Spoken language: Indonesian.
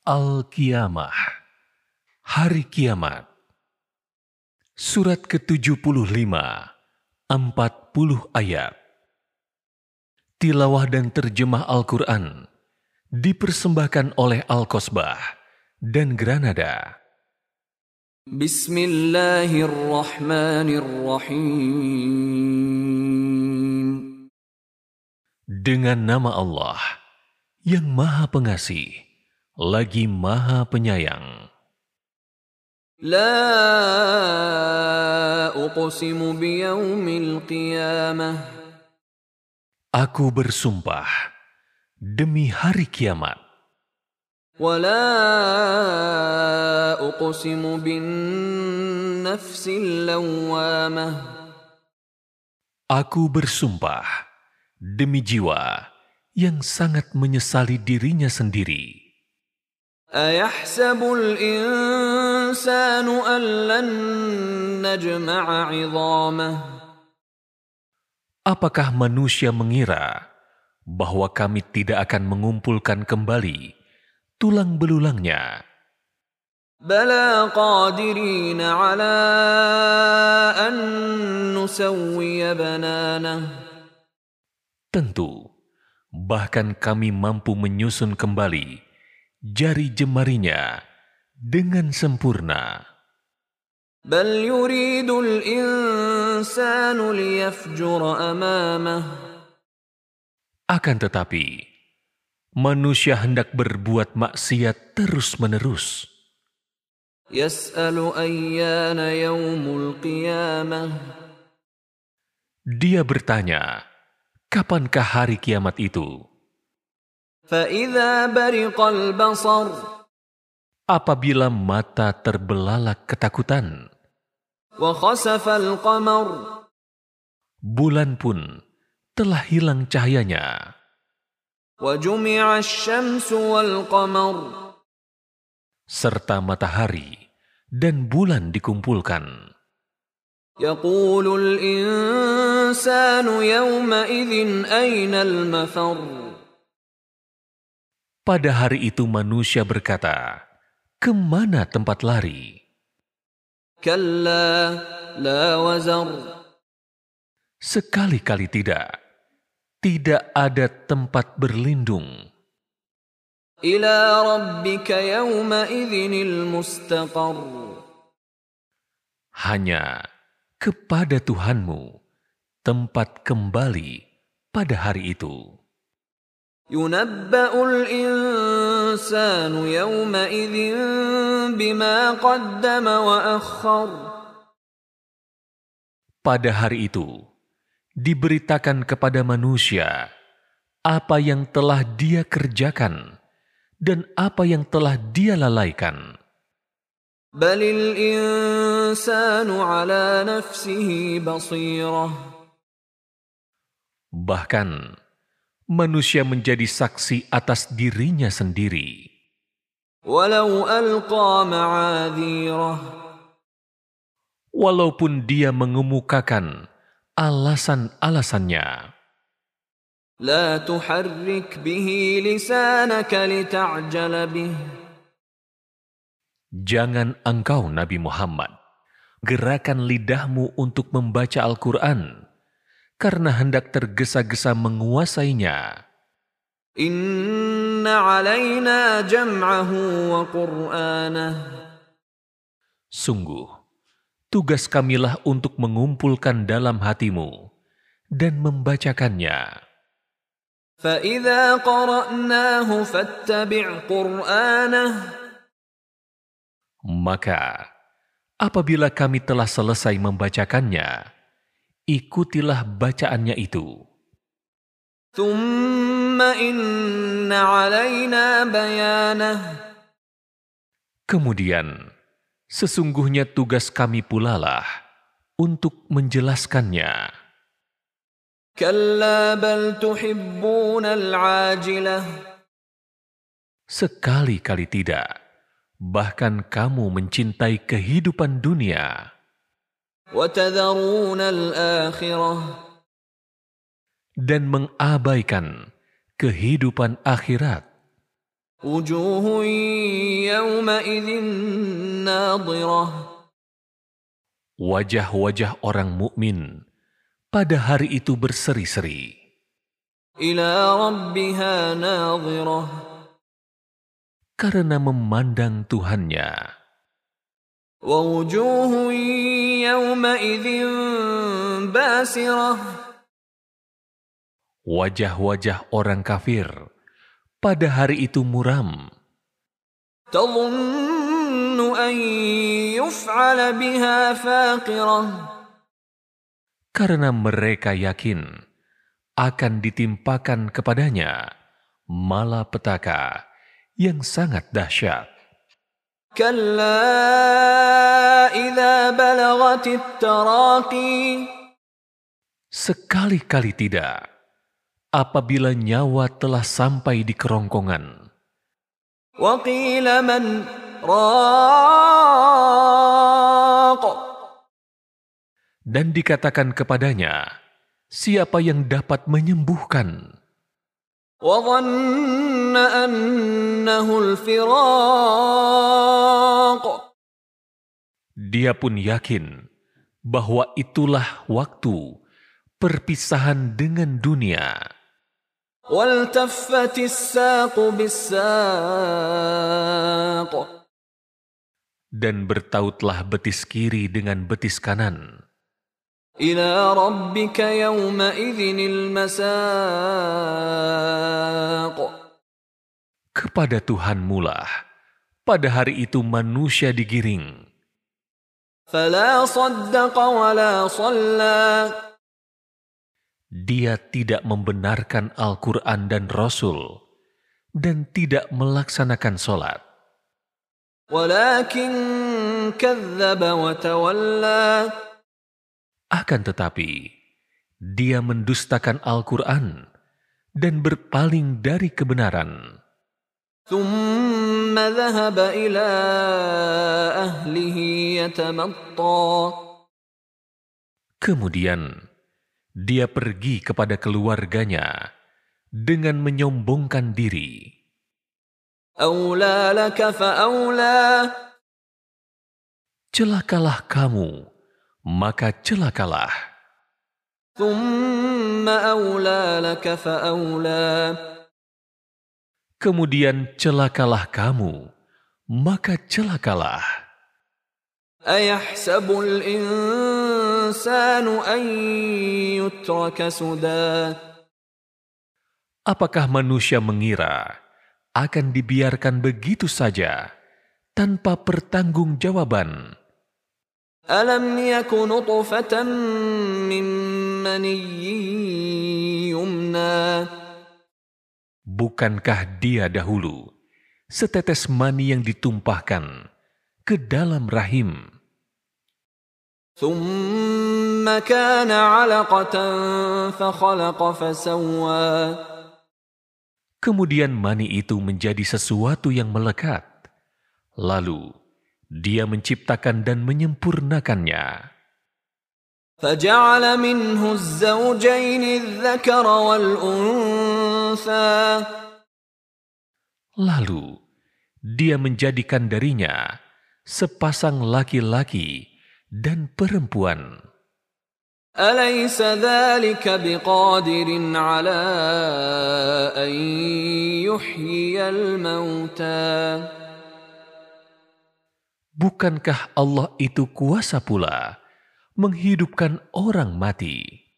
Al-Qiyamah Hari Kiamat Surat ke-75 40 ayat Tilawah dan terjemah Al-Quran dipersembahkan oleh Al-Kosbah dan Granada. Bismillahirrahmanirrahim. Dengan nama Allah yang Maha Pengasih, lagi Maha Penyayang. Aku bersumpah demi hari kiamat. Aku bersumpah demi jiwa yang sangat menyesali dirinya sendiri. أيحسب الإنسان أن لن نجمع عظامه Apakah manusia mengira bahwa kami tidak akan mengumpulkan kembali tulang belulangnya? بلى قادرين على أن نسوي بنانه Tentu, bahkan kami mampu menyusun kembali jari jemarinya dengan sempurna. بل يريد الإنسان ليفجر أمامه Akan tetapi, manusia hendak berbuat maksiat terus-menerus. يسأل أيان يوم القيامة Dia bertanya, kapankah hari kiamat itu? فإذا برق البصر Apabila mata terbelalak ketakutan, وخسف القمر bulan pun telah hilang cahayanya, وجمع الشمس والقمر serta matahari dan bulan dikumpulkan. يقول الإنسان يومئذ أين المفر Pada hari itu manusia berkata, Ke mana tempat lari? Sekali-kali tidak. Tidak ada tempat berlindung. Hanya kepada Tuhanmu tempat kembali pada hari itu ينبأ الإنسان يومئذ بما قدم وأخر Pada hari itu, diberitakan kepada manusia apa yang telah dia kerjakan dan apa yang telah dia lalaikan. بل الإنسان على نفسه بصيرة Bahkan, manusia menjadi saksi atas dirinya sendiri. Walaupun dia mengemukakan alasan-alasannya. Jangan engkau Nabi Muhammad gerakan lidahmu untuk membaca Al-Qur'an karena hendak tergesa-gesa menguasainya. إن علينا جمعه وقرآنه Sungguh, tugas kamilah untuk mengumpulkan dalam hatimu dan membacakannya. فإذا قرأناه فاتبع قرآنه Maka, apabila kami telah selesai membacakannya, Ikutilah bacaannya itu. Kemudian, sesungguhnya tugas kami pulalah untuk menjelaskannya. Sekali-kali tidak, bahkan kamu mencintai kehidupan dunia dan mengabaikan kehidupan akhirat. Wajah-wajah orang mukmin pada hari itu berseri-seri. Karena memandang Tuhannya. ووجوه يومئذ باسرة Wajah-wajah orang kafir pada hari itu muram, تظن أن يفعل بها فاقرة karena mereka yakin akan ditimpakan kepadanya malapetaka yang sangat dahsyat. Sekali-kali tidak, apabila nyawa telah sampai di kerongkongan. Dan dikatakan kepadanya, siapa yang dapat menyembuhkan? وظن أنه الفراق Dia pun yakin bahwa itulah waktu perpisahan dengan dunia. والتفت الساق بالساق Dan bertautlah betis kiri dengan betis kanan. إلى ربك يومئذ المساق kepada Tuhan mula. Pada hari itu manusia digiring. Dia tidak membenarkan Al-Quran dan Rasul dan tidak melaksanakan sholat. Akan tetapi, dia mendustakan Al-Quran dan berpaling dari kebenaran. ثم ذهب إلى أهله يتمطى Kemudian, dia pergi kepada keluarganya dengan menyombongkan diri. أولى لك فأولى Celakalah kamu, maka celakalah. ثم أولى لك فأولى kemudian celakalah kamu, maka celakalah. Apakah manusia mengira akan dibiarkan begitu saja tanpa pertanggungjawaban? Alam. Bukankah dia dahulu setetes mani yang ditumpahkan ke dalam rahim, ثم كان علقة فخلق فسوى kemudian mani itu menjadi sesuatu yang melekat, lalu dia menciptakan dan menyempurnakannya. فجعل منه الزوجين الذكر والأنثى Lalu dia menjadikan darinya sepasang laki-laki dan perempuan. Bukankah Allah itu kuasa pula menghidupkan orang mati?